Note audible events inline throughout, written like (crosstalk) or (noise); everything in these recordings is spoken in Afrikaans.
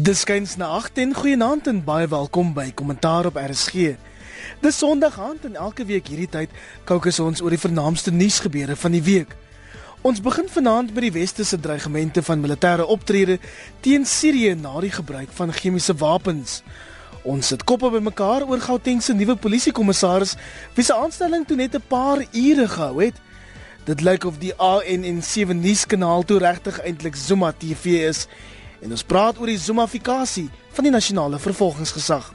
Dis skuins na 8 en goeienaand en baie welkom by Kommentaar op RSG. Dis Sondag aand en elke week hierdie tyd kookus ons oor die vernaamste nuusgebeure van die week. Ons begin vanaand by die westerse dreigemente van militêre optrede teen Sirië na die gebruik van chemiese wapens. Ons sit koppe bymekaar oor Gauteng se nuwe polisiekommissaris wie se aanstelling toe net 'n paar ure gehou het. Dit lyk of die ANN7 nuuskanaal toe regtig eintlik Zuma TV is en ons praat oor die Zumafikasie van die nasionale vervolgingsgesag.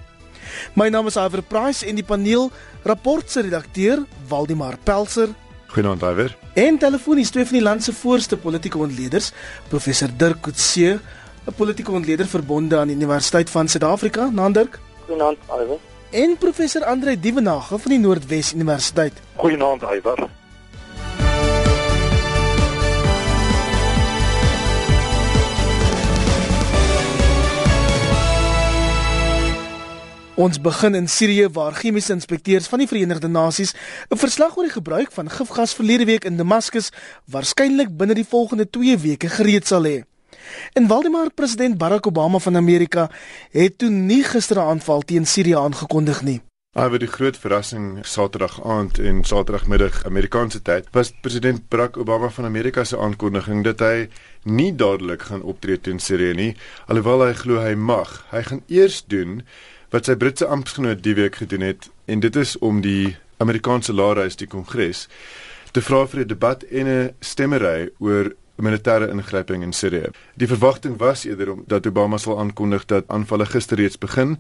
My naam is Iver Price en die paneel rapport se redakteur Waldemar Pelser. Goeienaand Iver. En telefonies twee van die land se voorste politieke ontleeders, professor Dirk Coetzee, 'n politieke ontleder verbonde aan die Universiteit van Suid-Afrika, Nandirk. Goeienaand Iver. En professor Andre Dievenage van die Noordwes Universiteit. Goeienaand Iver. Ons begin in Sirië waar chemiese inspekteurs van die Verenigde Nasies 'n verslag oor die gebruik van gifgas verlede week in Damaskus waarskynlik binne die volgende 2 weke gereed sal hê. En Waldemar president Barack Obama van Amerika het toe nie gister 'n aanval teen Sirië aangekondig nie. Alhoewel die groot verrassing Saterdag aand en Saterdagmiddag Amerikaanse tyd was president Barack Obama van Amerika se aankondiging dat hy nie dadelik gaan optree teen Sirië nie, alhoewel hy glo hy mag. Hy gaan eers doen wat sy Britse amptgenoot die week gedoen het en dit is om die Amerikaanse laerhuis die kongres te vra vir 'n debat en 'n stemmery oor militêre ingryping in Sirië. Die verwagting was eerder om dat Obama sal aankondig dat aanvalle gister reeds begin,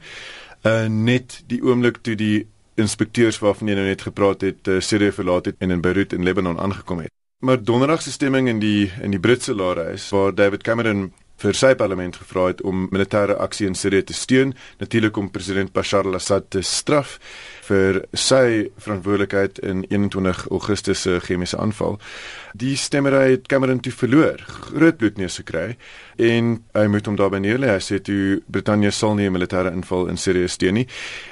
uh, net die oomblik toe die inspekteurs waarvan jy nou net gepraat het, uh, Sirië verlaat het en in Beirut in Lebanon aangekom het. Maar donderdag se stemming in die in die Britse laerhuis waar David Cameron vir sy parlement gevra het om militêre aksie in Sirië te steun, natuurlik om president Bashar al-Assad te straf vir sy verantwoordelikheid in 21 Augustus se chemiese aanval. Die stemmery het Cameron toe verloor, groot bloedneus gekry en hy moet hom daarby neerlê. Hy sê toe Brittanje sal nie 'n militêre inval in Sirië steun nie.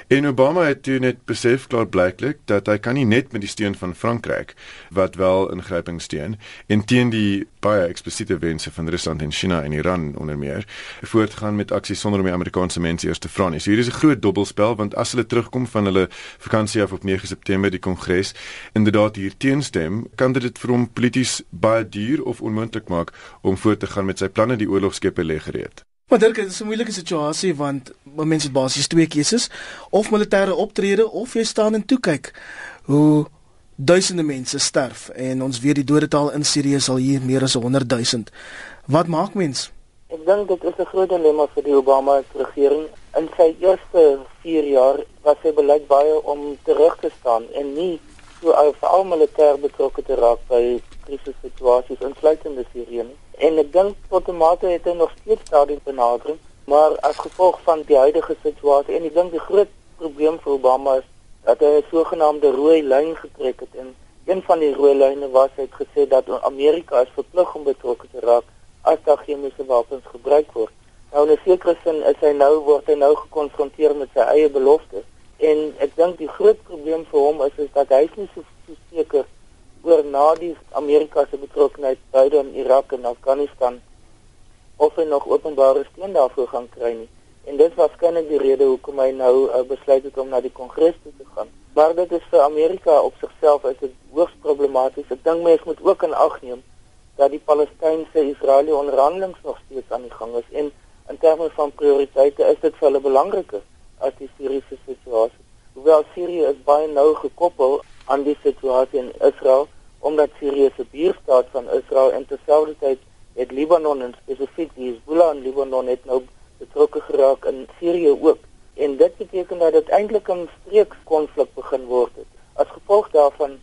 En Obama het toe net besef klaar blyklik dat hy kan nie net met die steun van Frankryk wat wel ingryping steun en teen die baie eksplisiete wense van Rusland en China en Iran onder meer voortgaan met aksies sonder om die Amerikaanse mense eers te vra nie. So hier is 'n groot dobbelspel want as hulle terugkom van hulle vakansie af op 9 September die kongres inderdaad hier teenstem, kan dit vir hom polities baie duur of onmoontlik maak om voort te gaan met sy planne die oorlogskepe lê gereed. Maar dit is 'n moeilike situasie want mense het basies twee keuses of militêre optrede of jy staan en toe kyk hoe duisende mense sterf en ons weet die dodetal in Sirië sal hier meer as 100 000. Wat maak mens? Ek dink dit is 'n groot dilemma vir die Obama regering. In sy eerste 4 jaar was sy beleid baie om terug te staan en nie so veral militêr betrokke te raak by krisissituasies insluitende Sirië nie. En ek dink tot 'n mate het hy nog steeds daardie benadering, maar as gevolg van die huidige situasie en ek dink die groot probleem vir Obama is dat hy 'n sogenaamde rooi lyn getrek het en een van die rooi lyne was hy het gesê dat Amerika is verplig om betrokke te raak as daar chemiese wapens gebruik word. Nou in 'n sekere sin is hy nou word hy nou gekonfronteer met sy eie beloftes en ek dink die groot probleem vir hom is is dat hy nie so seker oor na die Amerika se betrokkeheid beide in Irak en Afghanistan of hy nog openbare steun daarvoor gaan kry nie. En dit was waarskynlik die rede hoekom hy nou uh, besluit het om na die kongres toe te gaan. Maar dit is vir Amerika op sigself is dit hoogs problematies. Ek dink mense moet ook in ag neem dat die Palestynse-Israeliese onderhandelinge nog steeds aan die gang is en in terme van prioriteite is dit vir hulle belangriker as die Siriëse situasie. Hoewel Sirië is baie nou gekoppel aan die situasie in Israel omdat Sirië se buurstaat van Israel en terselfdertyd het Libanon en spesifiek die Hezbollah in Libanon het nou betrokke geraak in Sirië ook en dit beteken dat dit eintlik 'n streekskonflik begin word het. As gevolg daarvan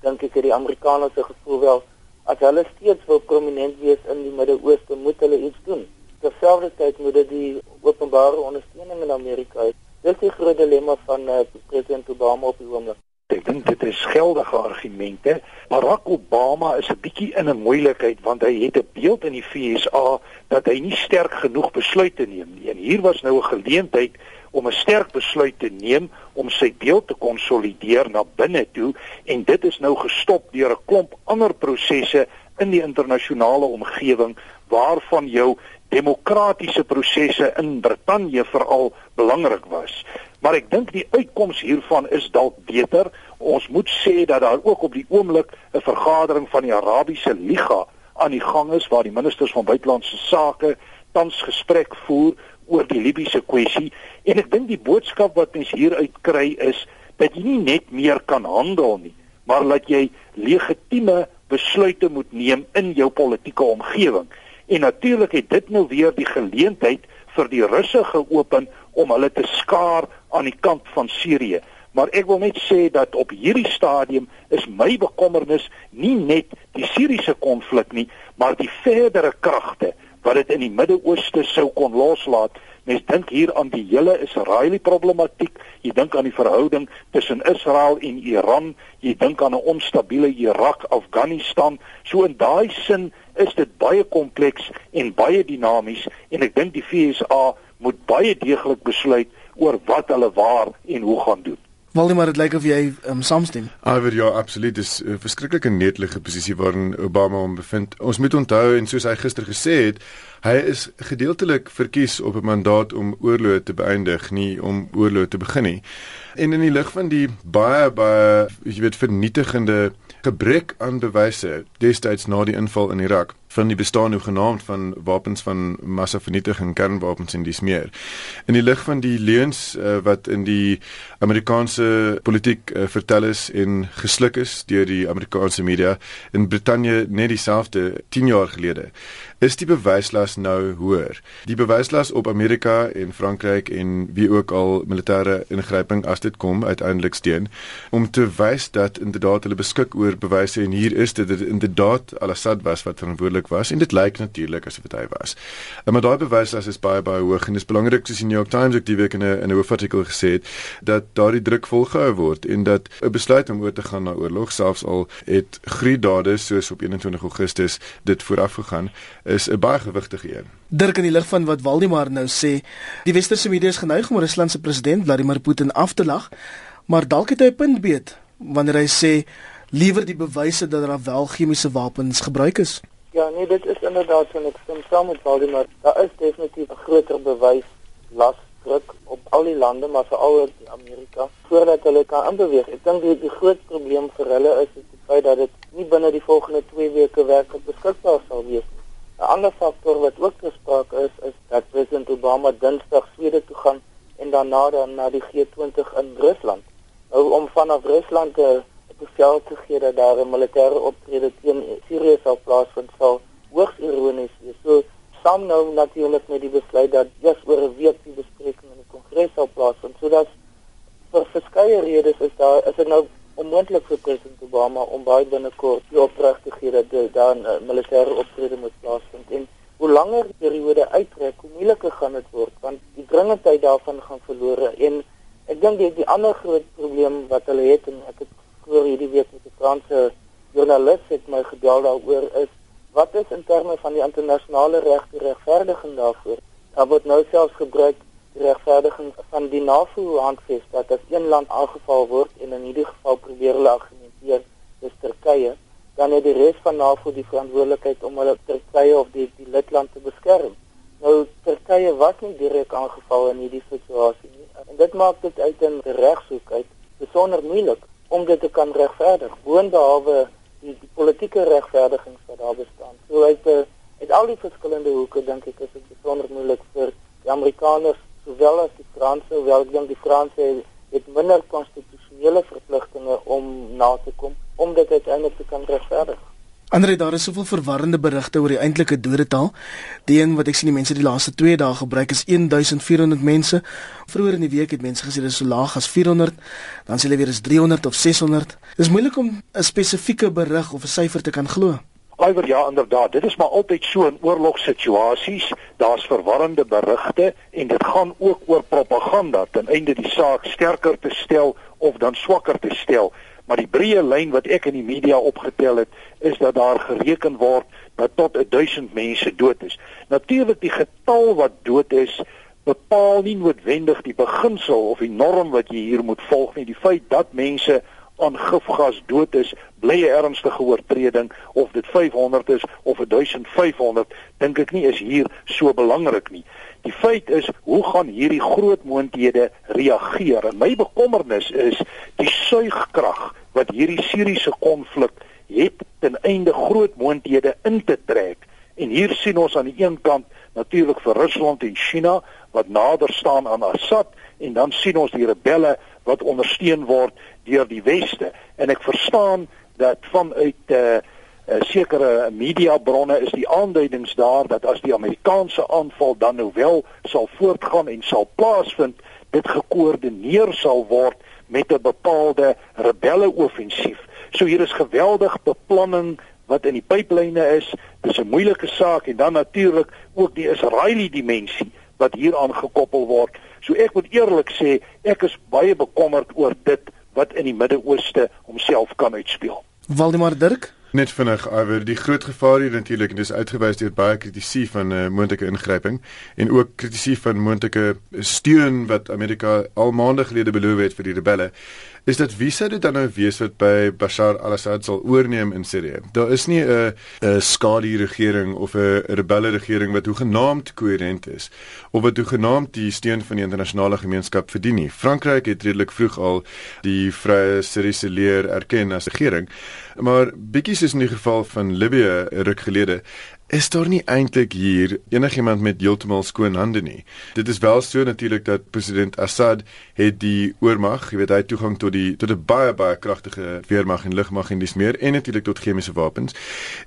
dink ek dat die Amerikaners se gevoel wel as hulle steeds wil prominent wees in die Midde-Ooste moet hulle iets doen. Terselfdertyd moet dit die openbare ondersteuning in Amerika hê. Dit is die groot dilemma van uh, president Obama op die oomblik. Ek dink dit is geldige argumente. Barack Obama is 'n bietjie in 'n moeilikheid want hy het 'n beeld in die FSA dat hy nie sterk genoeg besluite neem nie. En hier was nou 'n geleentheid om 'n sterk besluit te neem om sy beeld te konsolideer na binne toe en dit is nou gestop deur 'n klomp ander prosesse in die internasionale omgewing waarvan jou demokratiese prosesse in Brittanje veral belangrik was. Maar ek dink die uitkoms hiervan is dalk beter. Ons moet sê dat daar ook op die oomblik 'n vergadering van die Arabiese Liga aan die gang is waar die ministers van buitelandse sake tans gesprek voer oor die Libiese kwessie en ek dink die boodskap wat mens hieruit kry is dat jy nie net meer kan handel nie, maar dat jy legitieme besluite moet neem in jou politieke omgewing. En natuurlik het dit nou weer die geleentheid vir die Russe geopen om hulle te skaar aan die kant van Sirië. Maar ek wil net sê dat op hierdie stadium is my bekommernis nie net die Siriëse konflik nie, maar die verdere kragte wat dit in die Midde-Ooste sou kon loslaat. Mens dink hier aan die hele Israeliese problematiek, jy dink aan die verhouding tussen Israel en Iran, jy dink aan 'n onstabiele Irak, Afghanistan. So in daai sin is dit baie kompleks en baie dinamies en ek dink die FSA moet baie deeglik besluit oor wat hulle waar en hoe gaan doen. Waldemar, dit lyk of jy um, saamstem. Alweer ja, absoluut. Dis 'n uh, verskriklike netelige posisie waarin Obama hom bevind. Ons moet onthou en soos hy gister gesê het, hy is gedeeltelik verkies op 'n mandaat om oorlog te beëindig, nie om oorlog te begin nie. En in die lig van die baie baie jy weet vernietigende gebrek aan bewyse destyds na die inval in Irak van die bestaan hoegenaamd van wapens van massavernietiging, kernwapens en dis meer. In die lig van die leuns uh, wat in die Amerikaanse politiek uh, vertel is en gesluk is deur die Amerikaanse media in Brittanje net dieselfde 10 jaar gelede is die bewyslas nou hoër. Die bewyslas op Amerika en Frankryk en wie ook al militêre ingryping as dit kom uiteindelik steen om te wys dat inderdaad hulle beskik oor bewyse en hier is dit, dit inderdaad Al-Assad was wat verantwoordelik was en dit lyk natuurlik asof dit hy was. En maar daai bewyslas is baie baie hoog en dit is belangrik soos die New York Times ook die week in 'n in 'n hoofartikel gesê het dat daardie druk volgehou word en dat 'n besluit om oor te gaan na oorlog selfs al het gruwdade soos op 21 Augustus dit vooraf gegaan is 'n baie gewigtige een. Dirk in die lig van wat Waldemar nou sê, die westerse media is geneig om Rusland se president Vladimir Putin af te lag, maar dalk het hy 'n punt beet wanneer hy sê liewer die bewyse dat daar wel chemiese wapens gebruik is. Ja, nee, dit is inderdaad so net stem saam met Waldemar. Daar is definitief 'n groter bewys las druk op al die lande, maar veral in Amerika voordat hulle kan aanbeweeg. Ek dink die, die groot probleem vir hulle is die feit dat dit nie binne die volgende 2 weke werklik beskikbaar sal wees nie. 'n Ander faktor wat ook gespreek is, is dat president Obama Dinsdag Swede toe gaan en daarna dan na die G20 in Rusland. Nou om vanaf Rusland te bevel te gee dat daar 'n militêre optrede teen Sirië sal plaasvind, sal hoogs ironies wees. So saam nou natuurlik met die besluit dat jy's oor 'n week die bespreking in die Kongres sal plaasvind. So dat vir verskeie redes is daar is dit nou onmoontlik vir president Obama om baie binnekort die opdrag te gee dat daar 'n militêre optrede moet plaasvind en hoe langer die periode uittrek, hoe moeiliker gaan dit word want die dringendheid daarvan gaan verlore en ek dink die die ander groot probleem wat hulle het en ek het gehoor hierdie week met 'n Franse joernalis het my gebel daaroor is wat is in terme van die internasionale reg die regverdiging daarvoor? Daar word nou selfs gebruik die regverdiging van die NAVO handves dat as een land aangeval word en in hierdie geval probeer hulle argumenteer dis Turkye dan het die res van NAVO die verantwoordelikheid om hulle Turkye of die die lidland te beskerm. Nou Turkye was nie direk aangeval in hierdie situasie nie en dit maak dit uit 'n regshoek uit besonder moeilik om dit te kan regverdig boonbehalwe die, die politieke regverdiging wat daar bestaan so uit uit al die verskillende hoeke dink ek is dit besonder moeilik vir die Amerikaners sowel as die Franse, hoewel ek dink die Franse het, het minder konstitusionele verpligtinge om na te kom om dit uiteindelik te kan regverdig. Andre, daar is soveel verwarrende berigte oor die eintlike dodetal. Die een wat ek sien die mense die laaste 2 dae gebruik is 1400 mense. Vroeger in die week het mense gesê dit is so laag as 400, dan sê hulle weer is 300 of 600. Dit is moeilik om 'n spesifieke berig of 'n syfer te kan glo. Iwer ja inderdaad, dit is maar altyd so in oorlogssituasies, daar's verwarrende berigte en dit gaan ook oor propaganda ten einde die saak sterker te stel of dan swakker te stel. Maar die breë lyn wat ek in die media opgetel het, is dat daar gereken word dat tot 1000 mense dood is. Natuurlik die getal wat dood is bepaal nie noodwendig die beginsel of die norm wat jy hier moet volg nie. Die feit dat mense aan gifgas dood is, bly 'n ernstige oortreding of dit 500 is of 1500, dink ek nie is hier so belangrik nie. Die feit is, hoe gaan hierdie groot moondhede reageer? En my bekommernis is die suigkrag wat hierdie Siriëse konflik het ten einde groot moondhede in te trek. En hier sien ons aan die een kant natuurlik vir Rusland en China wat nader staan aan Assad en dan sien ons die rebelle wat ondersteun word deur die weste en ek verstaan dat vanuit uh, uh, sekere media bronne is die aanduidings daar dat as die Amerikaanse aanval dan nou wel sal voortgaan en sal plaasvind dit gekoördineer sal word met 'n bepaalde rebelle offensief so hier is geweldig beplanning wat in die pyplyne is dis 'n moeilike saak en dan natuurlik ook die Israeliese dimensie wat hier aangekoppel word. So ek moet eerlik sê, ek is baie bekommerd oor dit wat in die Midde-Ooste homself kan uitspeel. Waldemar Dirk Net vinnig, Iver, die groot gevaar hier natuurlik en dis uitgewys deur baie kritisie van 'n uh, moontlike ingryping en ook kritisie van moontlike steun wat Amerika al maande gelede beloof het vir die rebelle is dat wie sou dit dan nou wees wat by Bashar al-Assad sal oorneem in Sirië? Daar is nie 'n 'n skadu regering of 'n rebelle regering wat hoegenaamd koherent is of wat hoegenaamd die steun van die internasionale gemeenskap verdien nie. Frankryk het redelik vroeg al die Vrye Siriëse leer erken as regering. Maar bietjie soos in die geval van Libië ruk gelede, is daar nie eintlik hier enigiemand met heeltemal skoon hande nie. Dit is wel so natuurlik dat president Assad het die oormag, jy weet hy het toegang tot die tot 'n baie baie kragtige weermag en lugmag en dis meer en natuurlik tot chemiese wapens.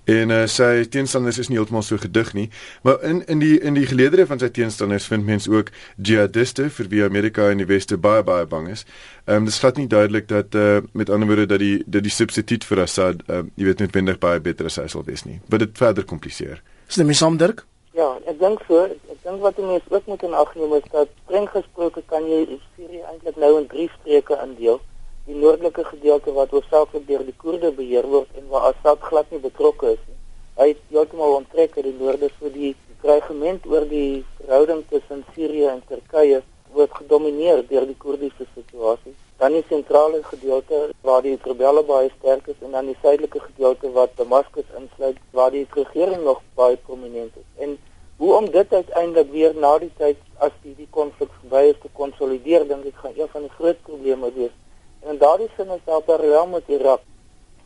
En uh, sy teenstanders is nie heeltemal so gedig nie, maar in in die in die geleedere van sy teenstanders vind mens ook jihadiste vir wie Amerika en die weste baie baie bang is. Ehm um, dis glad nie duidelik dat uh, met ander woorde dat die dat die substituut vir Assad, uh, jy weet noodwendig baie beter as hy sal wees nie. Wat dit verder kompliseer. Stem jy saam Dirk? Ja, ek dink so. Ek dink wat mense ook moet in ag neem is dat streng gesproke kan jy Sirië eintlik nou in drie streke indeel. Die noordelike gedeelte wat hoofsaaklik deur die Koerde beheer word en waar Assad glad nie betrokke is nie. Hy het heeltemal onttrek uit die noorde vir die dreigement oor die verhouding tussen Sirië en Turkye word gedomeineer deur die Koerdiese situasie dan die sentrale gedeelte waar die rebelle baie sterk is en dan die suidelike gedeelte wat Damascus insluit waar die regering nog baie prominent is. En hoe om dit uiteindelik weer na die tyd as die die konflik verby is te konsolideer, dink ek gaan een van die groot probleme wees. En in daardie sin is daar parallel met Irak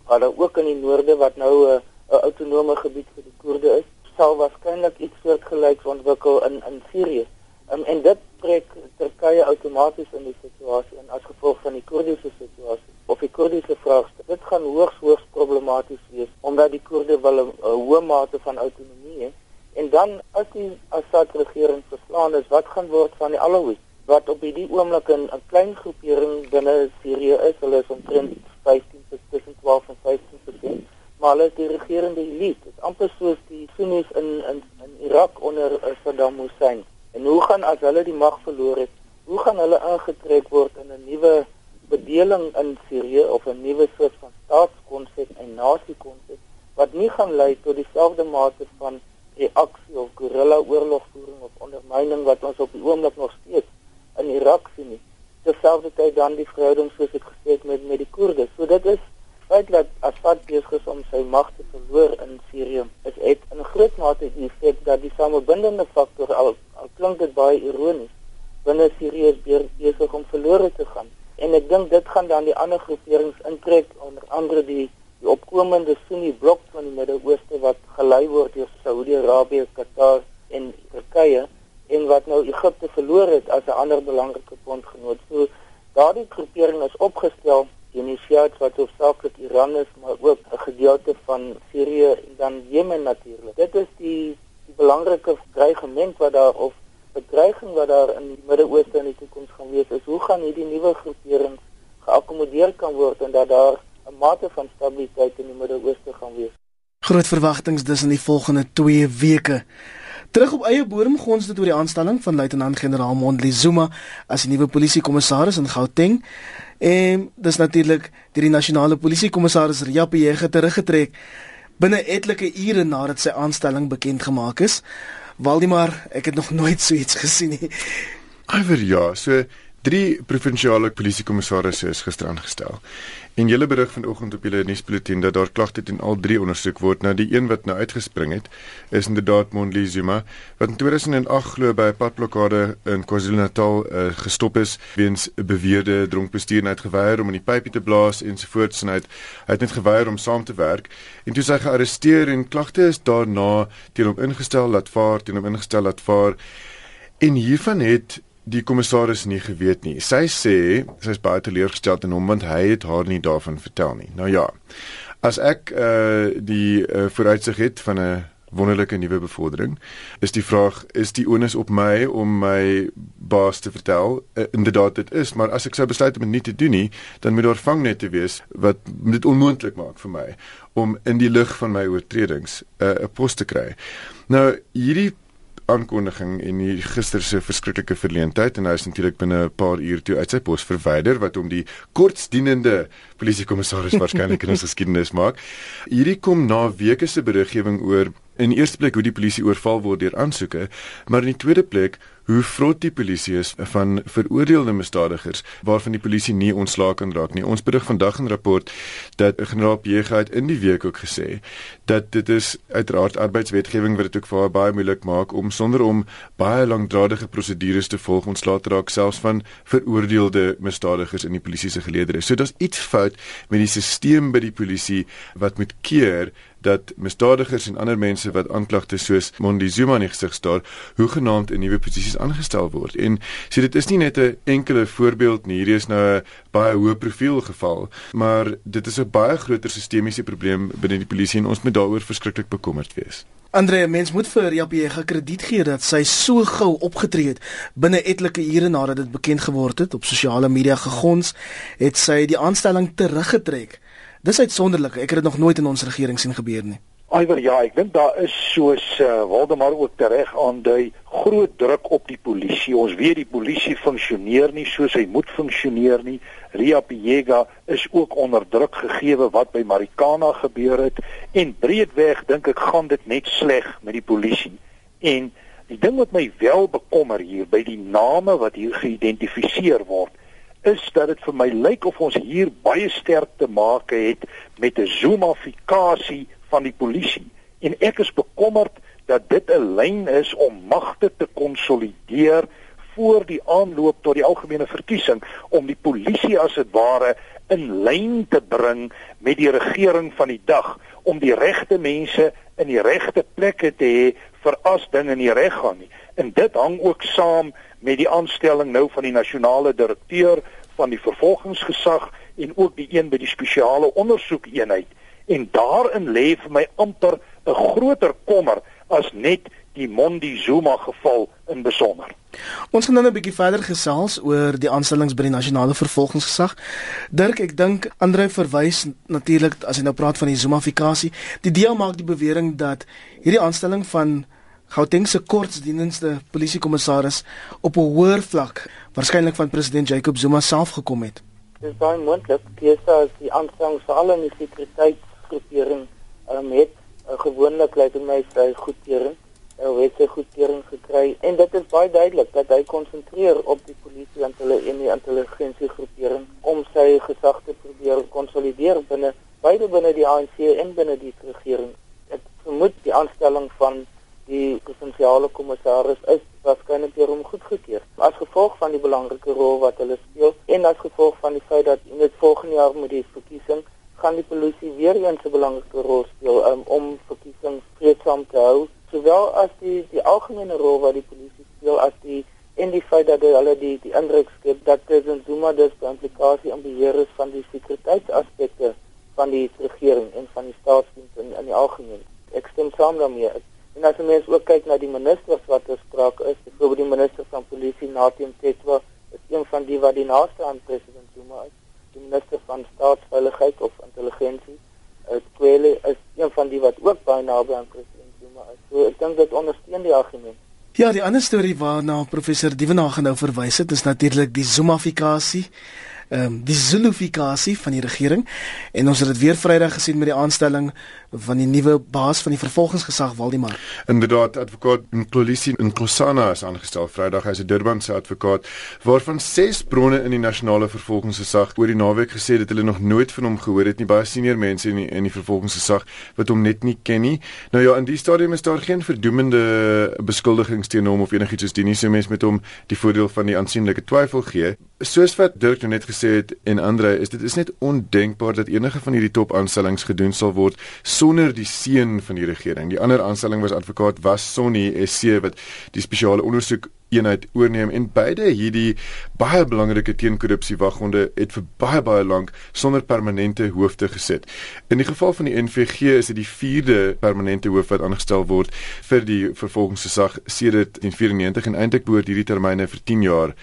waar daar ook in die noorde wat nou 'n autonome gebied vir die Koerde is, sal waarskynlik iets soortgelyks ontwikkel in in Sirië. Um, en dit trek Turkye outomaties in die situasie en as gevolg van die Koerdiese situasie of die Koerdiese vraagstuk. Dit gaan hoogs hoogs problematies wees omdat die Koerde wel 'n hoë mate van autonomie het. En dan as die Assad regering verslaan is, wat gaan word van die Alawis wat op hierdie oomblik 'n klein groepering binne Sirië is? Hulle is omtrent 15 tussen 12 en 15%, maar hulle is die regerende elite. Dit is amper soos die Sunnis in in in Irak onder Saddam Hussein. En hoe gaan as hulle die mag verloor het, hoe gaan hulle aangetrek word in 'n nuwe bedeling in Sirië of 'n nuwe soort van staatskonsep en nasiekonsep wat nie gaan lei tot dieselfde mate van reaksie of guerrilla oorlogvoering of ondermyning wat ons op die oomblik nog steeds in Irak sien nie. Terselfdertyd dan die verhouding soos ek gesê het met met die Koerde. So dit is feit dat Assad besig is om sy mag te verloor in Sirië is het in groot mate die feit dat die samebindende faktor al, al klink dit baie ironies binne Sirië is besig om verlore te gaan en ek dink dit gaan dan die ander groeperings intrek onder andere die die opkomende Sunni blok van die Midde-Ooste wat gelei word deur Saudi-Arabië, Qatar en Turkye en wat nou Egipte verloor het as 'n ander belangrike bondgenoot. So daardie groepering is opgestel Tunesië wat hoofsaaklik Iran is, maar ook 'n gedeelte van Sirië en dan Jemen natuurlik. Dit is die die belangrike dreigement wat daar of bedreiging wat daar in die Midde-Ooste in die toekoms gaan wees is. Hoe gaan hierdie nuwe groeperings geakkommodeer kan word en dat daar 'n mate van stabiliteit in die Midde-Ooste gaan wees? Groot verwagtinge dis in die volgende 2 weke. Terug op eie bodem gons dit oor die aanstelling van luitenant-generaal Mondli Zuma as die nuwe polisiekommissaris in Gauteng. En dis natuurlik deur die nasionale polisiekommissaris Riape Jege teruggetrek binne etlike ure nadat sy aanstelling bekend gemaak is. Waldemar, ek het nog nooit so iets gesien nie. Iver ja, so Drie provinsiale polisiekommissarisse is gister aangestel. En julle berig vanoggend op julle nuusbulletin dat daar klagte teen al drie ondersoek word. Nou die een wat nou uitgespring het, is inderdaad Mondli Zuma wat in 2008 glo by 'n padblokkade in KwaZulu-Natal uh, gestop is weens beweerde dronkbestuur en hy het geweier om in die pypie te blaas ensovoorts en hy het, hy het net geweier om saam te werk. En toe is hy gearresteer en klagte is daarna teen hom ingestel laat vaar, teen hom ingestel laat vaar. En hiervan het die kommissaris nie geweet nie. Sy sê sy is baie teleurgesteld in hom want hy het haar nie daarvan vertel nie. Nou ja. As ek uh die uh, vooruitsig het van 'n wonderlike nuwe bevordering, is die vraag is die onus op my om my baas te vertel? Uh, inderdaad dit is, maar as ek sou besluit om dit nie te doen nie, dan moet daar vangnet te wees wat dit onmoontlik maak vir my om in die lig van my oortredings 'n uh, pos te kry. Nou hierdie aankondiging en die gister se verskriklike verleentheid en hy is natuurlik binne 'n paar uur toe uit sy pos verwyder wat hom die kortsdienende polisiekommissaris (laughs) waarskynlik in ons geskiedenis maak. Hierdie kom na weke se beriggewing oor in eerste plek hoe die polisie oorval word deur aansoeke, maar in die tweede plek hoe vrot die polisie is van veroordeelde misdadigers waarvan die polisie nie ontslae kan raak nie. Ons berig vandag 'n rapport dat generaal Piega het in die week ook gesê dat dit is uiteraard arbeidswetgewing wat dit ook vir baie moeilik maak om sonder om baie langdradige prosedures te volg ontslae te raak selfs van veroordeelde misdadigers in die polisie se geleedere. So daar's iets fout met die stelsel by die polisie wat moet keer dat misdadigers en ander mense wat aanklagte soos Mondi Zuma in gesig staar, hoegenaamd in nuwe posisies aangestel word. En sê dit is nie net 'n enkele voorbeeld nie, hierdie is nou 'n baie hoë profiel geval, maar dit is 'n baie groter sistemiese probleem binne die polisie en ons moet daaroor verskriklik bekommerd wees. Andre, mens moet vir JP gekrediet gee dat sy so gou opgetree het binne etlike ure nadat dit bekend geword het op sosiale media gegons, het sy die aanstelling teruggetrek. Dis uitsonderlik. Ek het dit nog nooit in ons regering sien gebeur nie. Aiwer ja, ek dink daar is soos uh, Waldemar ook tereg aandui, groot druk op die polisie. Ons weet die polisie funksioneer nie soos hy moet funksioneer nie. Ria Piega is ook onder druk gegee wat by Marikana gebeur het en breedweg dink ek gaan dit net sleg met die polisie. En die ding wat my wel bekommer hier by die name wat hier geïdentifiseer word, is dat dit vir my lyk of ons hier baie sterk te maak het met 'n zoomafikasie van die polisie en ek is bekommerd dat dit 'n lyn is om magte te konsolideer voor die aanloop tot die algemene verkiesing om die polisie as dit ware in lyn te bring met die regering van die dag om die regte mense in die regte plekke te hê vir as dinge nie reg gaan nie. En dit hang ook saam met die aanstelling nou van die nasionale direkteur van die vervolgingsgesag en ook die een by die spesiale ondersoekeenheid en daarin lê vir my amper 'n groter kommer as net die Mondi Zuma geval in besonder. Ons gaan nou 'n bietjie verder gesels oor die aanstellings by die nasionale vervolgingsgesag. Dirk, ek dink Andre verwys natuurlik as hy nou praat van die Zumafikasie, die deel maak die bewering dat hierdie aanstelling van Gauteng se kortsdienste polisiekommissaris op 'n hoër vlak waarskynlik van president Jacob Zuma self gekom het. Dis baie moontlik keuse as die aanstelling vir alle sekuriteitsgroepering um, het uh, gewoonlik lyk dit my sy goedkeuring uh, het sy goedkeuring gekry en dit is baie duidelik dat hy konsentreer op die polisie en hulle en die intelligensiegroepering om sy gesag te probeer konsolideer binne beide binne die ANC en binne die regering. Ek vermoed die aanstelling van die provinsiale kommissaris is waarskynlik deur hom goedgekeur. As gevolg van die belangrike rol wat hulle speel en as gevolg van die feit dat in dit volgende jaar met die verkiesing gaan die polisie weer eens 'n belangrike rol speel um, om verkiesings vreedsaam te hou, sowel as die die algemene rol wat die polisie speel as die en die feit dat hulle die die indruk skep dat president Zuma dus die implikasie en beheer is van die sekuriteitsaspekte van die regering en van die staatsdiens in, in die algemeen. Ek stem saam daarmee. En as mens ook kyk na die ministers wat gespreek is, byvoorbeeld die minister van polisie Nathien Tetwa, is een van die wat die naaste aan president Zuma is. Die minister van staatsveiligheid of intelligensie, Kwele, is een van die wat ook baie naby aan president Zuma is. So ek dink dit ondersteun die argument. Ja, die ander storie waarna professor Dievenage nou verwys het, is natuurlik die Zumafikasie. Ehm um, die Zulufikasie van die regering en ons het dit weer Vrydag gesien met die aanstelling van die nuwe baas van die vervolgingsgesag Waldemar. Inderdaad, advokaat Nkolisi Nkosana is aangestel Vrydag as 'n Durban se advokaat waarvan ses bronne in die nasionale vervolgingsgesag oor die naweek gesê het hulle nog nooit van hom gehoor het nie baie senior mense in die, in die vervolgingsgesag wat hom net nie ken nie. Nou ja, in die stadium is daar geen verdoemende beskuldigings teen hom of enigiets soos dit nie. So mense met hom die voordeel van die aansienlike twyfel gee. Soos wat Dirk nou net gesê het en Andre, is dit is net ondenkbaar dat enige van hierdie top aanstellings gedoen sal word sonder die seën van die regering. Die ander aanstelling was advokaat was Sonny SC wat die spesiale ondersoek eenheid oorneem en beide hierdie baie belangrike teenkorrupsie waghonde het vir baie baie lank sonder permanente hoofde gesit. In die geval van die NVG is dit die 4de permanente hoof wat aangestel word vir die vervolgingsgesag sedert 1994 en eintlik behoort hierdie termyne vir 10 jaar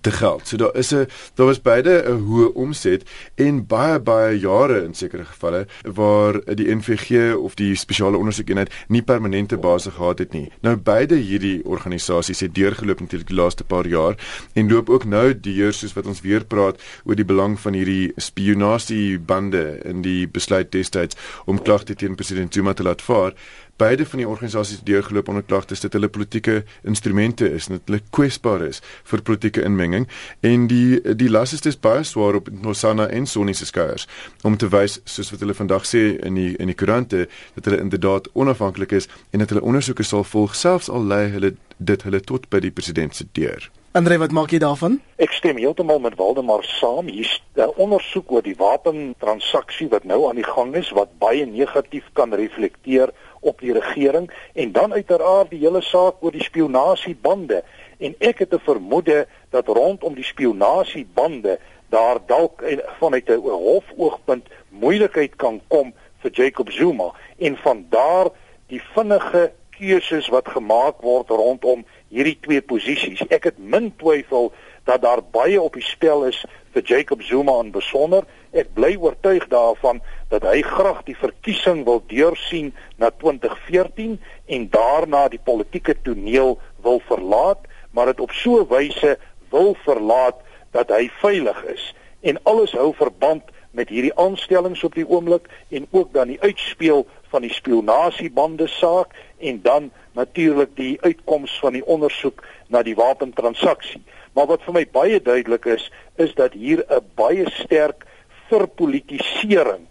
te geld. So daar is 'n daar was beide 'n hoë omset en baie baie jare in sekere gevalle waar die NVG of die spesiale ondersoekeenheid nie permanente basis gehad het nie. Nou beide hierdie organisasies het deurgeloop natuurlik die laaste paar jaar en loop ook nou deur soos wat ons weer praat oor die belang van hierdie spionasie bande in die besluit destyds om klagte teen president Zuma te laat vaar beide van die organisasies deurgeloop onder klagtes dat hulle politieke instrumente is en dat hulle kwesbaar is vir politieke inmenging en die die las is dis baie swaar op Nosana en Sonny se skouers om te wys soos wat hulle vandag sê in die in die koerante dat hulle inderdaad onafhanklik is en dat hulle ondersoeke sal volg selfs al lei hulle dit hulle tot by die president se deur. Andre, wat maak jy daarvan? Ek stem heeltemal met Waldemar saam. Hier's 'n ondersoek oor die wapentransaksie wat nou aan die gang is wat baie negatief kan reflekteer op die regering en dan uiteraard die hele saak oor die spionasiebande en ek het 'n vermoede dat rondom die spionasiebande daar dalk vanuit 'n hofoogpunt moeilikheid kan kom vir Jacob Zuma en van daar die vinnige keuses wat gemaak word rondom hierdie twee posisies. Ek het min twyfel dat daar baie op die spel is vir Jacob Zuma in besonder. Ek bly oortuig daarvan dat hy graag die verkiesing wil deursien na 2014 en daarna die politieke toneel wil verlaat, maar dit op so 'n wyse wil verlaat dat hy veilig is. En alles hou verband met hierdie aanstellings op die oomblik en ook dan die uitspeel van die spionasiebande saak en dan natuurlik die uitkoms van die ondersoek na die wapentransaksie. Maar wat vir my baie duidelik is, is dat hier 'n baie sterk verpolitisering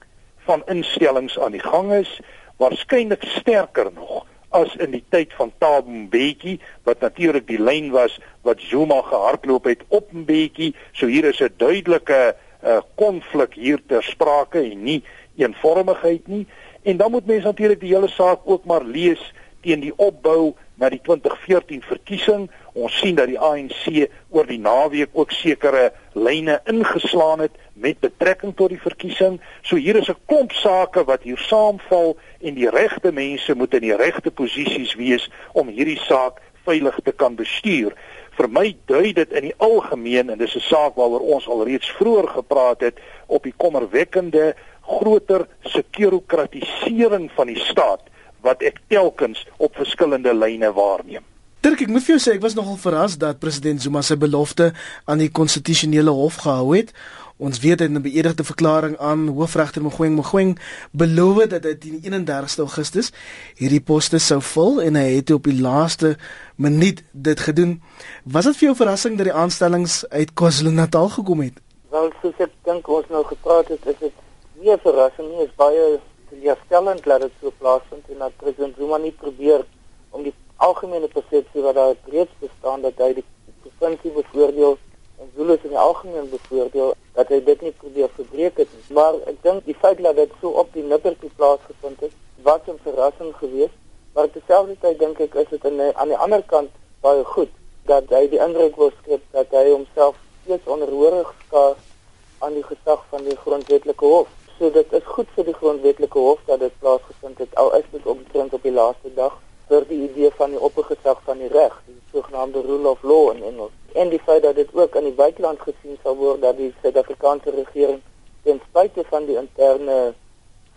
van instellings aan die gang is, waarskynlik sterker nog as in die tyd van Thabo Mbeki wat natuurlik die lyn was wat Zuma gehardloop het op Mbeki. So hier is 'n duidelike uh, konflik hier ter sprake en nie eenvormigheid nie. En dan moet mense natuurlik die hele saak ook maar lees teen die opbou na die 2014 verkiesing. Ons sien dat die ANC oor die naweek ook sekere lyne ingeslaan het met betrekking tot die verkiesing. So hier is 'n klomp sake wat hier saamval en die regte mense moet in die regte posisies wees om hierdie saak veilig te kan bestuur. Vir my dui dit in die algemeen en dis 'n saak waaroor ons al reeds vroeër gepraat het op die kommerwekkende groter sekurokratisering van die staat wat ek telkens op verskillende lyne waarneem. Dirk, ek moet vir jou sê ek was nogal verras dat president Zuma sy belofte aan die konstitusionele hof gehou het. Ons weet het 'n beëdigde verklaring aan hoofregter Mogoeng Mogoeng beloof dat hy teen 31 Augustus hierdie poste sou vul en hy het op die laaste minuut dit gedoen. Was dit vir jou verrassing dat die aanstellings uit KwaZulu-Natal gekom het? Wel, soos ek dink ons nou gepraat het, is dit nie 'n verrassing nie, is baie teleurstellend dat dit so plaasvind en dat president Zuma nie probeer om die algemene persepsie wat daar reeds bestaan dat hy die provinsie bevoordeel en Zulu in die algemeen bevoordeel dat hy dit nie probeer verbreek het nie. Maar ek dink die feit dat dit so op die nippertjie plaasgevind het, was 'n verrassing geweest. Maar terselfdertyd dink ek is dit aan die ander kant baie goed dat hy die indruk wil skep dat hy homself steeds onderhoorig skaar aan die gesag van die grondwetlike hof. So dit is goed vir die grondwetlike hof dat dit plaasgevind het al is dit omtrent op die laaste dag vir die idee van die oppergesag van die reg, die sogenaamde rule of law in Engels en die feit dat dit ook aan die buiteland gesien sal word dat die Suid-Afrikaanse regering ten spyte van die interne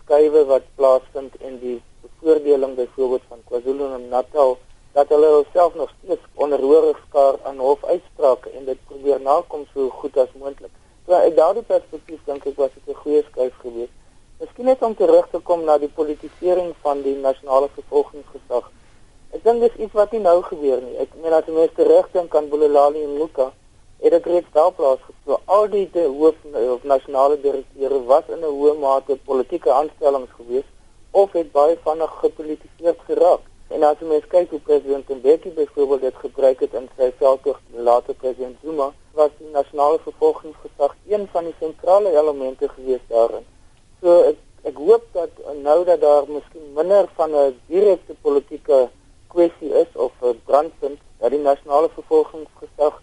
skuwe wat plaasvind en die bevoordeling byvoorbeeld van KwaZulu-Natal dat hulle self nog steeds onderhoorig skaar aan hofuitsprake en dit probeer nakom so goed as moontlik. So uit daardie perspektief dink ek was dit 'n goeie skuif geweest. Miskien net om terug te kom na die politisering van die nasionale vervolgingsgesag. Ek dink dis iets wat nie nou gebeur nie. Ek meen as jy mens terugdink aan Bulelani en Luka, het dit reeds daar plaasgevind. Al die de hoof of nasionale direkteure was in 'n hoë mate politieke aanstellings geweest of het baie vinnig gepolitiseer geraak. En as jy mens kyk hoe president Mbeki byvoorbeeld dit gebruik het in sy veldtog later president Zuma, was die nasionale vervolgingsgesag een van die sentrale elemente geweest daarin. So ek ek hoop dat nou dat daar miskien minder van 'n direkte politieke kwessie is of 'n brandpunt dat die nasionale vervolgingsgesag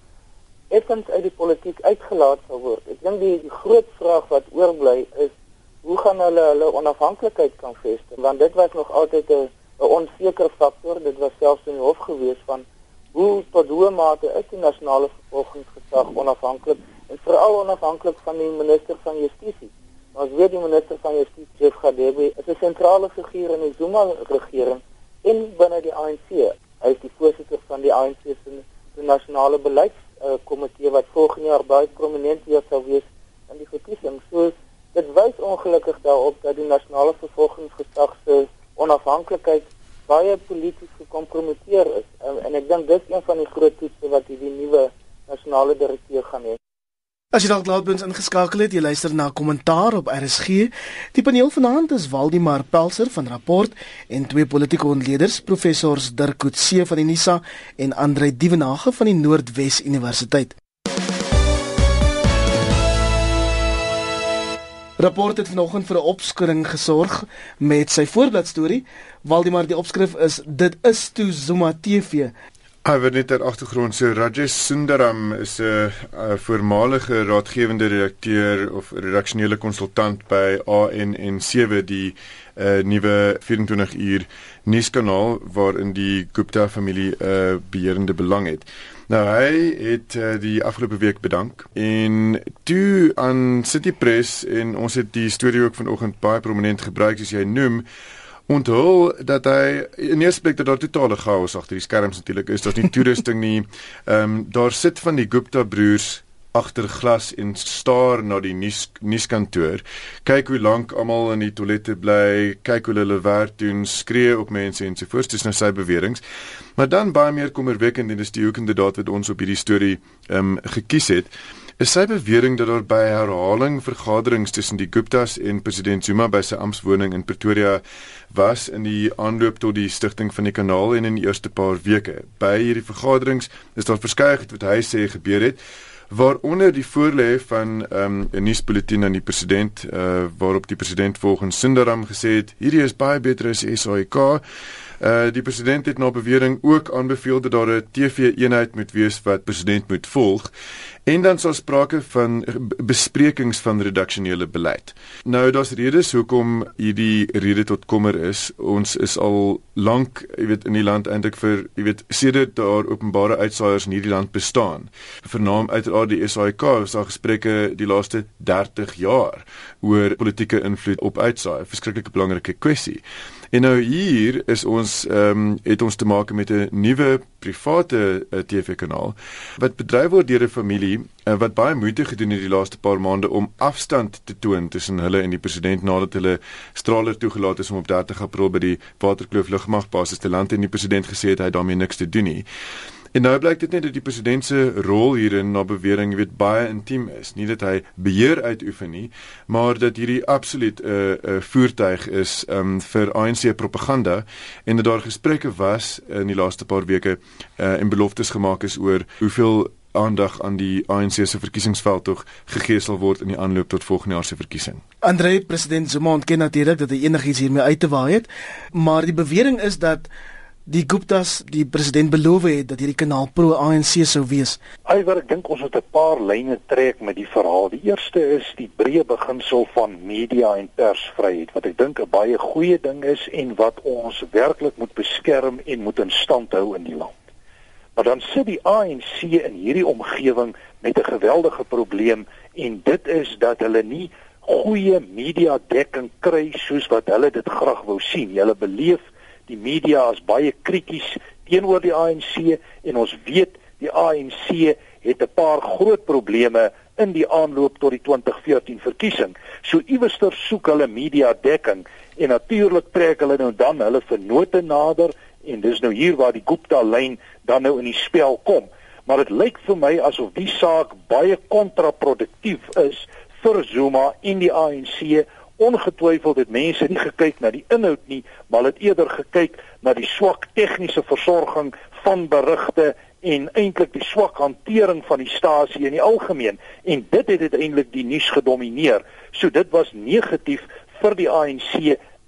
effens uit die politiek uitgelaat sal word. Ek dink die, die groot vraag wat oorbly is hoe gaan hulle hulle onafhanklikheid kan vestig? Want dit was nog altyd 'n 'n onseker faktor. Dit was selfs in die hof gewees van hoe tot hoe mate is die nasionale vervolgingsgesag onafhanklik en veral onafhanklik van die minister van justisie. Ons weet die minister van justisie, Jeff Gadebe, is 'n sentrale figuur in die Zuma regering en binne die ANC. Hy is die voorsitter van die ANC se nasionale beleidskomitee uh, wat volgende jaar baie prominent hier sal wees in die verkiesing. So dit wys ongelukkig daarop dat die nasionale vervolgingsgesag se onafhanklikheid baie polities gekompromiteer is. En, en ek dink dis een van die groot toetse wat hierdie nuwe nasionale direkteur gaan hê. As jy dalk laat bins ingeskakel het, jy luister na kommentaar op RSG. Die paneel vanaand is Waldimar Pelser van Rapport en twee politieke ontleeders, professors Dirk Coetzee van die Nisa en Andre Dievenage van die Noordwes Universiteit. Rapport het vanoggend vir 'n opskudding gesorg met sy voorblad storie. Waldimar die opskrif is dit is toe Zuma TV. Hy word net ter agtergrond sê Rajesh Sundaram is 'n voormalige raadgewende redakteur of redaksionele konsultant by ANN7 die uh, nuwe 24 uur nuuskanaal waarin die Gupta familie 'n uh, beheerende belang het. Nou hy het uh, die afgelope week bedank en toe aan City Press en ons het die storie ook vanoggend baie prominent gebruik soos jy noem onthul dat hy in eerste plek dat daar totale chaos agter die skerms natuurlik is. Daar's nie toerusting nie. (laughs) Ehm um, daar sit van die Gupta broers agter glas en staar na die nuus nuuskantoor. Kyk hoe lank almal in die toilette bly, kyk hoe hulle werk doen, skree op mense en so voort. Dis nou sy beweringe. Maar dan baie meer kommerwekkend en dis die hoekende daad wat ons op hierdie storie ehm um, gekies het. Is sy bewering dat daar by herhaling vergaderings tussen die Guptas en president Zuma by sy amptswoning in Pretoria was in die aanloop tot die stigting van die kanaal en in die eerste paar weke. By hierdie vergaderings is daar verskeie wat hy sê gebeur het waaronder die voorlê van ehm, 'n um, nuusbulletin aan die president uh, waarop die president volgens Sundaram gesê het hierdie is baie beter as SAIK. Uh, die president het na bewering ook aanbeveel dat daar 'n TV-eenheid moet wees wat president moet volg En dan sal sprake van besprekings van redaksionele beleid. Nou daar's redes hoekom hierdie rede tot kommer is. Ons is al lank, jy weet, in die land eintlik vir, jy weet, sedert daar openbare uitsaaiers in hierdie land bestaan. Vernaam uiteraard die SAIK, ons het gesprekke die laaste 30 jaar oor politieke invloed op uitsaai, 'n verskriklike belangrike kwessie. En nou hier is ons ehm um, het ons te maak met 'n nuwe private uh, eh, TV-kanaal wat bedryf word deur 'n familie uh, wat baie moeite gedoen het die laaste paar maande om afstand te toon tussen hulle en die president nadat hulle straler toegelaat is om op 30 April by die Waterkloof lugmagbasis te land en die president gesê het hy daarmee niks te doen nie. En nou blyk dit net dat die president se rol hierin na bewering weet baie intiem is. Nie dat hy beheer uitoefen nie, maar dat hierdie absoluut 'n uh, 'n uh, voertuig is um, vir ANC propaganda en dat daar gesprekke was in die laaste paar weke uh, en beloftes gemaak is oor hoeveel aandag aan die ANC se verkiesingsveld tog gegee sal word in die aanloop tot volgende jaar se verkiesing. Andre president Zuma ontken natuurlik dat hy enigiets hiermee uit te waai het, maar die bewering is dat die Guptas die president beloof het dat hierdie kanaal pro ANC sou wees. Alhoewel ek dink ons moet 'n paar lyne trek met die verhaal. Die eerste is die breë beginsel van media en persvryheid wat ek dink 'n baie goeie ding is en wat ons werklik moet beskerm en moet in stand hou in die land. Maar dan sit die ANC in hierdie omgewing met 'n geweldige probleem en dit is dat hulle nie goeie media dekking kry soos wat hulle dit graag wou sien. Hulle beleef die media is baie krities teenoor die ANC en ons weet die ANC het 'n paar groot probleme in die aanloop tot die 2014 verkiesing. So iewester soek hulle media dekking en natuurlik trek hulle nou dan hulle vennote nader en dis nou hier waar die Gupta lyn dan nou in die spel kom. Maar dit lyk vir my asof die saak baie kontraproduktief is vir Zuma en die ANC. Ongetwyfeld het mense nie gekyk na die inhoud nie, maar het eerder gekyk na die swak tegniese versorging van berigte en eintlik die swak hantering van die stasie in die algemeen en dit het uiteindelik die nuus gedomeineer. So dit was negatief vir die ANC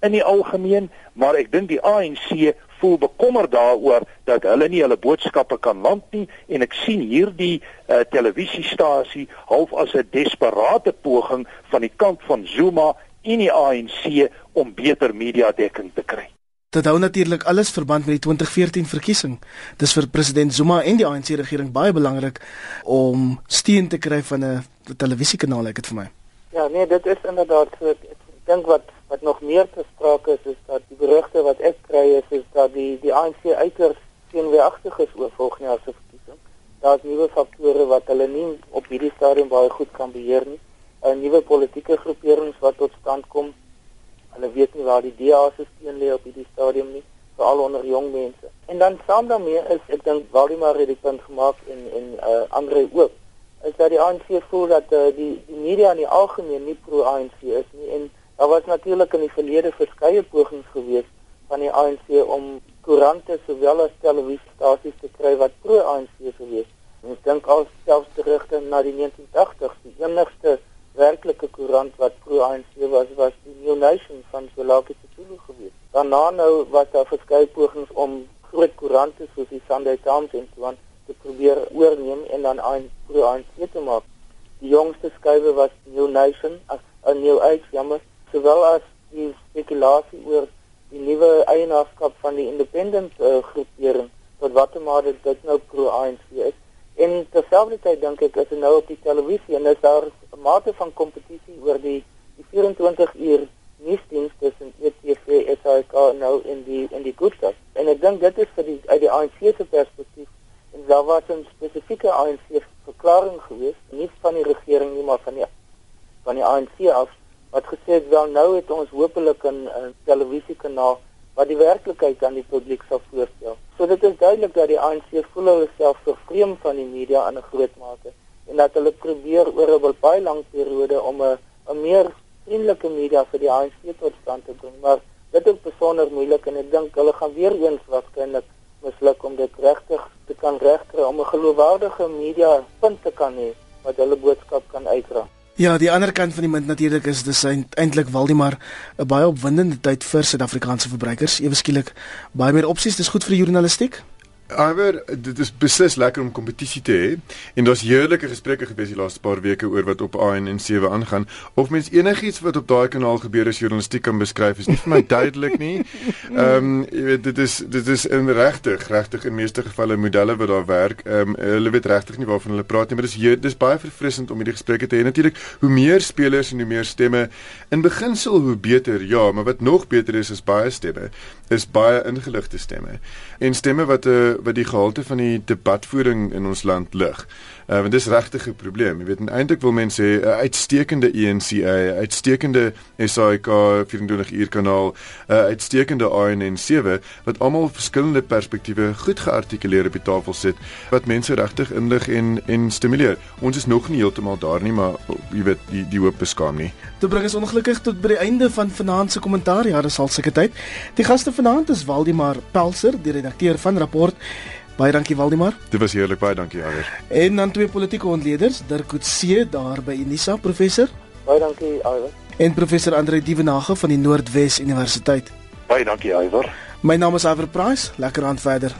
in die algemeen, maar ek dink die ANC voel bekommerd daaroor dat hulle nie hulle boodskappe kan land nie en ek sien hierdie uh, televisiestasie half as 'n desperate poging van die kant van Zuma en die ANC om beter media dekking te kry. Dit hou natuurlik alles verband met die 2014 verkiesing. Dis vir president Zuma en die ANC regering baie belangrik om steun te kry van 'n televisiekanaal, ek dit vir my. Ja, nee, dit is inderdaad so. Ek dink wat wat nog meer te sprake is is dat die berigte wat ek kry is is dat die die ANC uiters teenweeragtig is oor volgende jaar se verkiesing. Daar's nuwe faktore wat hulle nie op hierdie stadium baie goed kan beheer nie. 'n Nuwe politieke groeperings wat tot stand kom. Hulle weet nie waar die DA se steun lê op hierdie stadium nie, veral onder jong mense. En dan saam daarmee is ek dink Waldemar het die punt gemaak en en uh, Andre ook is dat die ANC voel dat uh, die die media in die algemeen nie pro ANC is nie en Daar was natuurlik in die verlede verskeie pogings gewees van die ANC om koerante sowel as televisiestasies te kry wat pro-ANC gewees. En ek dink al selfs terug na die 1980s, die enigste werklike koerant wat pro-ANC was, was die New Nation van Zwelakhe Sisulu gewees. Daarna nou was daar verskeie pogings om groot koerante soos die Sunday Times en so aan te probeer oorneem en dan aan pro-ANC te maak. Die jongste skuwe was New Nation as 'n New Age jammer sowel as die spekulasie oor die nuwe eienaarskap van die independent uh, groepering tot watter mate dit nou pro ANC is. En terselfdertyd dink ek as jy nou op die televisie en is daar 'n mate van kompetisie oor die die 24 uur nuusdiens tussen ETV SAK nou in die in die goeie. En ek dink dit is vir die uit die ANC se perspektief en daar was 'n spesifieke ANC verklaring geweest, nie van die regering nie, maar van die van die ANC af wat gesê het wel nou het ons hopelik 'n televisiekanaal wat die werklikheid aan die publiek sal voorstel. So dit is duidelik dat die ANC voel hulle self vervreem van die media in 'n groot mate en dat hulle probeer oor 'n baie lang periode om 'n 'n meer vriendelike media vir die ANC tot stand te bring. Maar dit is besonder moeilik en ek dink hulle gaan weer eens waarskynlik misluk om dit regtig te kan regkry om 'n geloofwaardige media punt te kan hê wat hulle boodskap kan uitdra. Ja, die ander kant van die munt natuurlik is dis eintlik Waldemar 'n baie opwindende tyd vir Suid-Afrikaanse verbruikers. Ewe skielik baie meer opsies, dis goed vir die journalistiek. Maar dit is beslis lekker om kompetisie te hê en daar's heerlike gesprekke gewees die laaste paar weke oor wat op AN en 7 aangaan. Of mens enigiets wat op daai kanaal gebeur as journalistiek kan beskryf is nie vir my (laughs) duidelik nie. Ehm um, jy weet dit is dit is in regtig regtig in meeste gevalle modelle wat daar werk. Ehm um, hulle weet regtig nie waarvan hulle praat nie, maar dis hier dis baie verfrissend om hierdie gesprekke te hê. Natuurlik, hoe meer spelers en hoe meer stemme in beginsel hoe beter. Ja, maar wat nog beter is is baie stemme. Is baie ingeligte stemme. En stemme wat 'n uh, wat die gehalte van die debatvoering in ons land lig. Uh, want dis regtig 'n probleem. Jy weet, eintlik wil mense hê 'n uitstekende ENCA, uitstekende SAK 24 uur kanaal, 'n uitstekende ANN7 wat almal verskillende perspektiewe goed geartikuleer op die tafel sit wat mense regtig inlig en en stimuleer. Ons is nog nie heeltemal daar nie, maar jy weet, die die hoop beskaam nie. Dit bring ons ongelukkig tot by die einde van vanaand se kommentaar. Ja, dis al seker tyd. Die gaste vanaand is Waldimar Pelser, die redakteur van Rapport Baie dankie Waldemar. Dit was heerlik, baie dankie Awer. En dan twee politieke ontleeders, Dirk Coetzee daar by Unisa professor. Baie dankie Awer. En professor Andre Dievenage van die Noordwes Universiteit. Baie dankie Awer. My naam is Awer Price. Lekker aand verder.